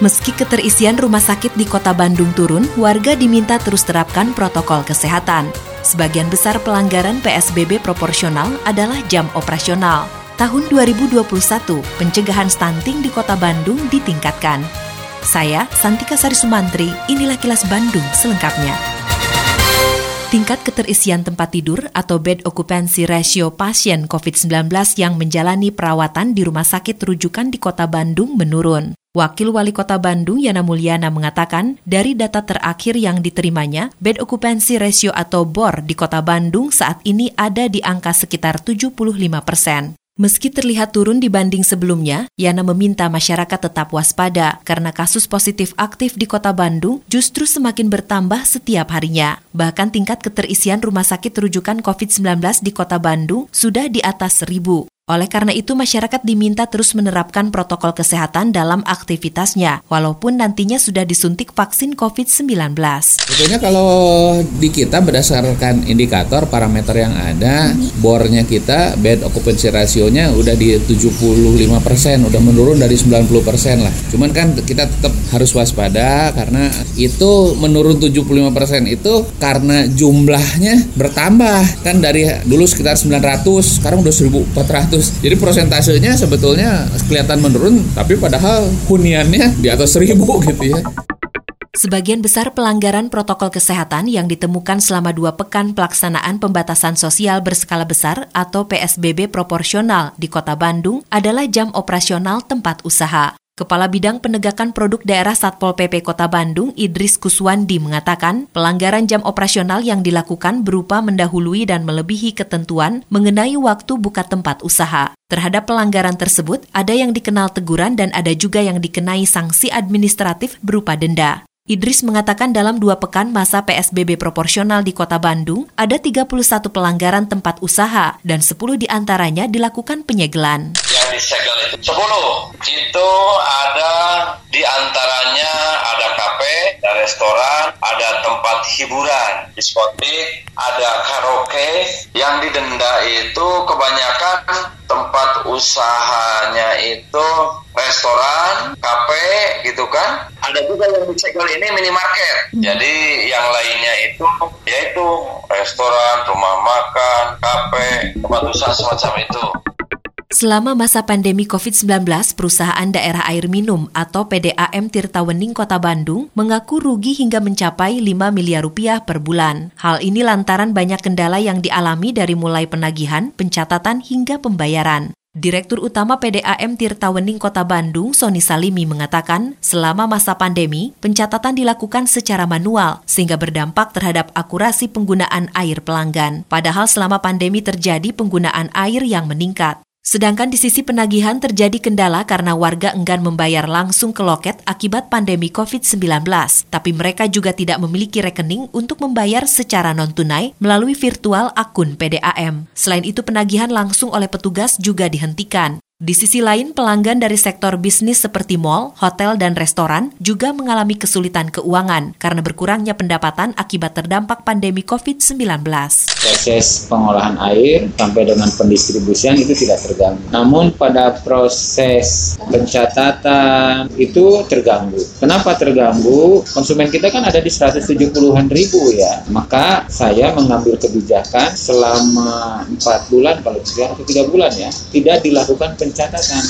Meski keterisian rumah sakit di kota Bandung turun, warga diminta terus terapkan protokol kesehatan. Sebagian besar pelanggaran PSBB proporsional adalah jam operasional. Tahun 2021, pencegahan stunting di kota Bandung ditingkatkan. Saya, Santika Sari Sumantri, inilah kilas Bandung selengkapnya. Tingkat keterisian tempat tidur atau bed occupancy ratio pasien COVID-19 yang menjalani perawatan di rumah sakit rujukan di kota Bandung menurun. Wakil Wali Kota Bandung Yana Mulyana mengatakan, dari data terakhir yang diterimanya, bed occupancy ratio atau BOR di Kota Bandung saat ini ada di angka sekitar 75 persen. Meski terlihat turun dibanding sebelumnya, Yana meminta masyarakat tetap waspada karena kasus positif aktif di kota Bandung justru semakin bertambah setiap harinya. Bahkan tingkat keterisian rumah sakit rujukan COVID-19 di kota Bandung sudah di atas seribu. Oleh karena itu, masyarakat diminta terus menerapkan protokol kesehatan dalam aktivitasnya, walaupun nantinya sudah disuntik vaksin COVID-19. Sebetulnya kalau di kita berdasarkan indikator parameter yang ada, bornya kita bed occupancy rasionya udah di 75 persen, udah menurun dari 90 persen lah. Cuman kan kita tetap harus waspada karena itu menurun 75 persen itu karena jumlahnya bertambah kan dari dulu sekitar 900, sekarang udah 1400 jadi prosentasenya sebetulnya kelihatan menurun, tapi padahal huniannya di atas seribu gitu ya. Sebagian besar pelanggaran protokol kesehatan yang ditemukan selama dua pekan pelaksanaan pembatasan sosial berskala besar atau PSBB proporsional di Kota Bandung adalah jam operasional tempat usaha. Kepala Bidang Penegakan Produk Daerah Satpol PP Kota Bandung, Idris Kuswandi mengatakan, pelanggaran jam operasional yang dilakukan berupa mendahului dan melebihi ketentuan mengenai waktu buka tempat usaha. Terhadap pelanggaran tersebut, ada yang dikenal teguran dan ada juga yang dikenai sanksi administratif berupa denda. Idris mengatakan dalam dua pekan masa PSBB proporsional di kota Bandung, ada 31 pelanggaran tempat usaha dan 10 di antaranya dilakukan penyegelan. Disegel itu 10 itu ada di antaranya ada ada restoran ada tempat hiburan diskotik ada karaoke yang didenda itu kebanyakan tempat usahanya itu restoran, kafe gitu kan. Ada juga yang disegel ini minimarket. Jadi yang lainnya itu yaitu restoran, rumah makan, kafe, tempat usaha semacam itu. Selama masa pandemi COVID-19, perusahaan daerah air minum atau PDAM Tirtawening Kota Bandung mengaku rugi hingga mencapai 5 miliar rupiah per bulan. Hal ini lantaran banyak kendala yang dialami dari mulai penagihan, pencatatan hingga pembayaran. Direktur Utama PDAM Tirtawening Kota Bandung, Soni Salimi mengatakan, selama masa pandemi, pencatatan dilakukan secara manual sehingga berdampak terhadap akurasi penggunaan air pelanggan. Padahal selama pandemi terjadi penggunaan air yang meningkat. Sedangkan di sisi penagihan terjadi kendala karena warga enggan membayar langsung ke loket akibat pandemi COVID-19, tapi mereka juga tidak memiliki rekening untuk membayar secara non-tunai melalui virtual akun PDAM. Selain itu penagihan langsung oleh petugas juga dihentikan. Di sisi lain, pelanggan dari sektor bisnis seperti mal, hotel, dan restoran juga mengalami kesulitan keuangan karena berkurangnya pendapatan akibat terdampak pandemi COVID-19. Proses pengolahan air sampai dengan pendistribusian itu tidak terganggu. Namun pada proses pencatatan itu terganggu. Kenapa terganggu? Konsumen kita kan ada di 170-an ribu ya. Maka saya mengambil kebijakan selama 4 bulan, kalau tidak atau 3 bulan ya, tidak dilakukan pencatatan pencatatan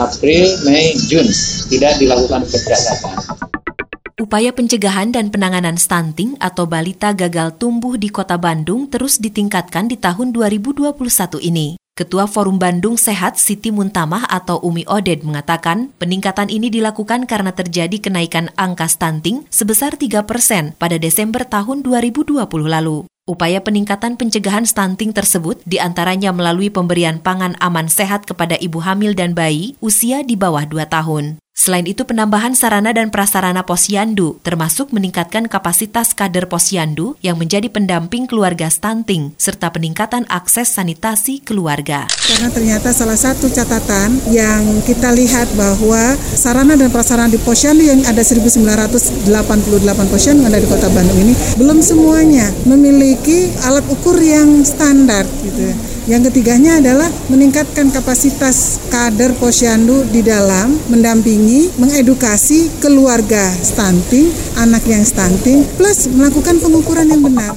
April, Mei, Juni tidak dilakukan pencatatan. Upaya pencegahan dan penanganan stunting atau balita gagal tumbuh di Kota Bandung terus ditingkatkan di tahun 2021 ini. Ketua Forum Bandung Sehat Siti Muntamah atau Umi Oded mengatakan peningkatan ini dilakukan karena terjadi kenaikan angka stunting sebesar 3 persen pada Desember tahun 2020 lalu. Upaya peningkatan pencegahan stunting tersebut di antaranya melalui pemberian pangan aman sehat kepada ibu hamil dan bayi usia di bawah 2 tahun. Selain itu penambahan sarana dan prasarana posyandu, termasuk meningkatkan kapasitas kader posyandu yang menjadi pendamping keluarga stunting, serta peningkatan akses sanitasi keluarga. Karena ternyata salah satu catatan yang kita lihat bahwa sarana dan prasarana di posyandu yang ada 1988 posyandu yang ada di kota Bandung ini belum semuanya memiliki alat ukur yang standar gitu ya. Yang ketiganya adalah meningkatkan kapasitas kader posyandu di dalam mendampingi, mengedukasi keluarga stunting, anak yang stunting, plus melakukan pengukuran yang benar.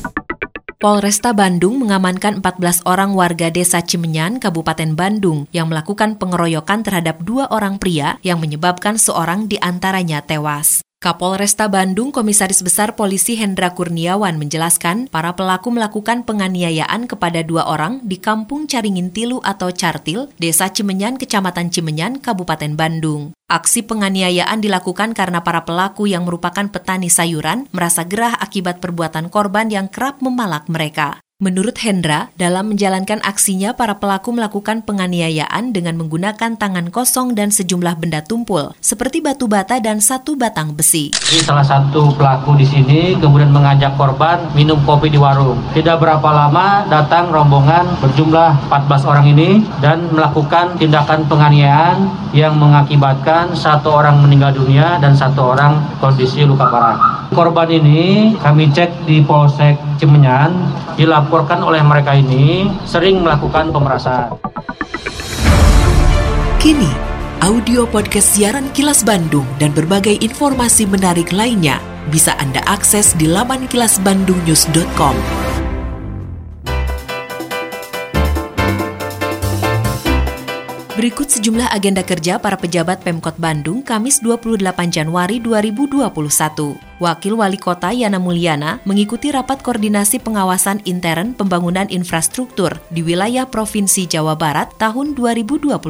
Polresta Bandung mengamankan 14 orang warga desa Cimenyan, Kabupaten Bandung yang melakukan pengeroyokan terhadap dua orang pria yang menyebabkan seorang di antaranya tewas. Kapolresta Bandung Komisaris Besar Polisi Hendra Kurniawan menjelaskan para pelaku melakukan penganiayaan kepada dua orang di Kampung Caringin Tilu atau Cartil, Desa Cimenyan, Kecamatan Cimenyan, Kabupaten Bandung. Aksi penganiayaan dilakukan karena para pelaku yang merupakan petani sayuran merasa gerah akibat perbuatan korban yang kerap memalak mereka. Menurut Hendra, dalam menjalankan aksinya para pelaku melakukan penganiayaan dengan menggunakan tangan kosong dan sejumlah benda tumpul, seperti batu bata dan satu batang besi. Ini salah satu pelaku di sini kemudian mengajak korban minum kopi di warung. Tidak berapa lama datang rombongan berjumlah 14 orang ini dan melakukan tindakan penganiayaan yang mengakibatkan satu orang meninggal dunia dan satu orang kondisi luka parah. Korban ini kami cek di Polsek Cimenyan dilaporkan oleh mereka ini sering melakukan pemerasan. Kini, audio podcast siaran Kilas Bandung dan berbagai informasi menarik lainnya bisa Anda akses di laman kilasbandungnews.com. Berikut sejumlah agenda kerja para pejabat Pemkot Bandung Kamis 28 Januari 2021. Wakil Wali Kota Yana Mulyana mengikuti rapat koordinasi pengawasan intern pembangunan infrastruktur di wilayah Provinsi Jawa Barat tahun 2021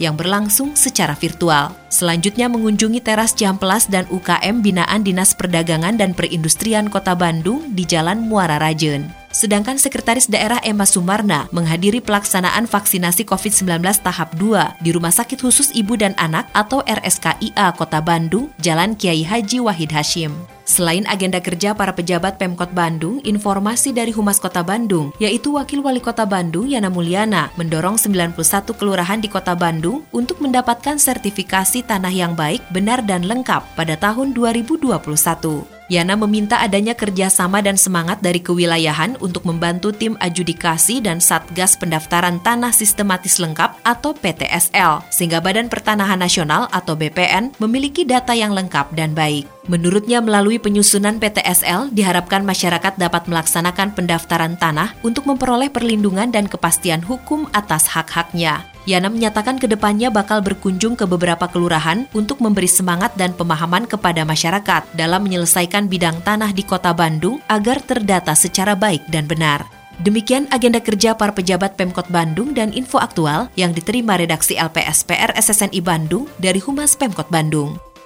yang berlangsung secara virtual. Selanjutnya mengunjungi teras Jamplas dan UKM binaan Dinas Perdagangan dan Perindustrian Kota Bandung di Jalan Muara Rajen. Sedangkan Sekretaris Daerah Emma Sumarna menghadiri pelaksanaan vaksinasi COVID-19 tahap 2 di Rumah Sakit Khusus Ibu dan Anak atau RSKIA Kota Bandung, Jalan Kiai Haji Wahid Hashim. Patreon. Selain agenda kerja para pejabat Pemkot Bandung, informasi dari Humas Kota Bandung, yaitu Wakil Wali Kota Bandung Yana Mulyana, mendorong 91 kelurahan di Kota Bandung untuk mendapatkan sertifikasi tanah yang baik, benar dan lengkap pada tahun 2021. Yana meminta adanya kerjasama dan semangat dari kewilayahan untuk membantu tim adjudikasi dan Satgas Pendaftaran Tanah Sistematis Lengkap atau PTSL, sehingga Badan Pertanahan Nasional atau BPN memiliki data yang lengkap dan baik. Menurutnya melalui penyusunan PTSL diharapkan masyarakat dapat melaksanakan pendaftaran tanah untuk memperoleh perlindungan dan kepastian hukum atas hak-haknya. Yana menyatakan ke depannya bakal berkunjung ke beberapa kelurahan untuk memberi semangat dan pemahaman kepada masyarakat dalam menyelesaikan bidang tanah di kota Bandung agar terdata secara baik dan benar. Demikian agenda kerja para pejabat Pemkot Bandung dan info aktual yang diterima redaksi LPSPR SSNI Bandung dari Humas Pemkot Bandung.